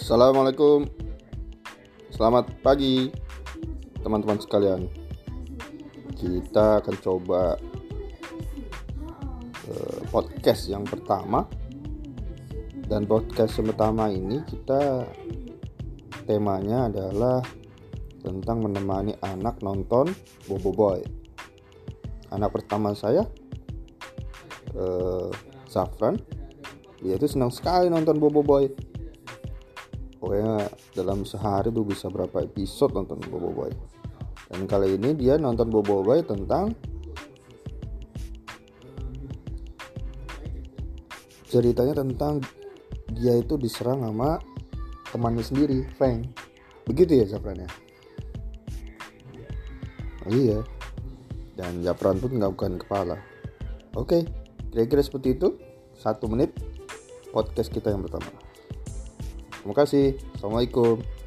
Assalamualaikum. Selamat pagi Teman-teman sekalian. Kita akan coba uh, Podcast yang pertama. Dan podcast yang pertama ini Kita Temanya adalah Tentang menemani anak nonton Bobo Boy. Anak pertama saya uh, Zafran Dia itu senang sekali nonton Bobo Boy pokoknya dalam sehari tuh bisa berapa episode nonton Bobo Boy. Dan kali ini dia nonton Bobo Boy tentang ceritanya tentang dia itu diserang sama temannya sendiri Frank. Begitu ya Zafran ya? Oh, iya. Dan Zafran pun nggak bukan kepala. Oke kira-kira seperti itu. Satu menit podcast kita yang pertama Terima kasih. Assalamualaikum.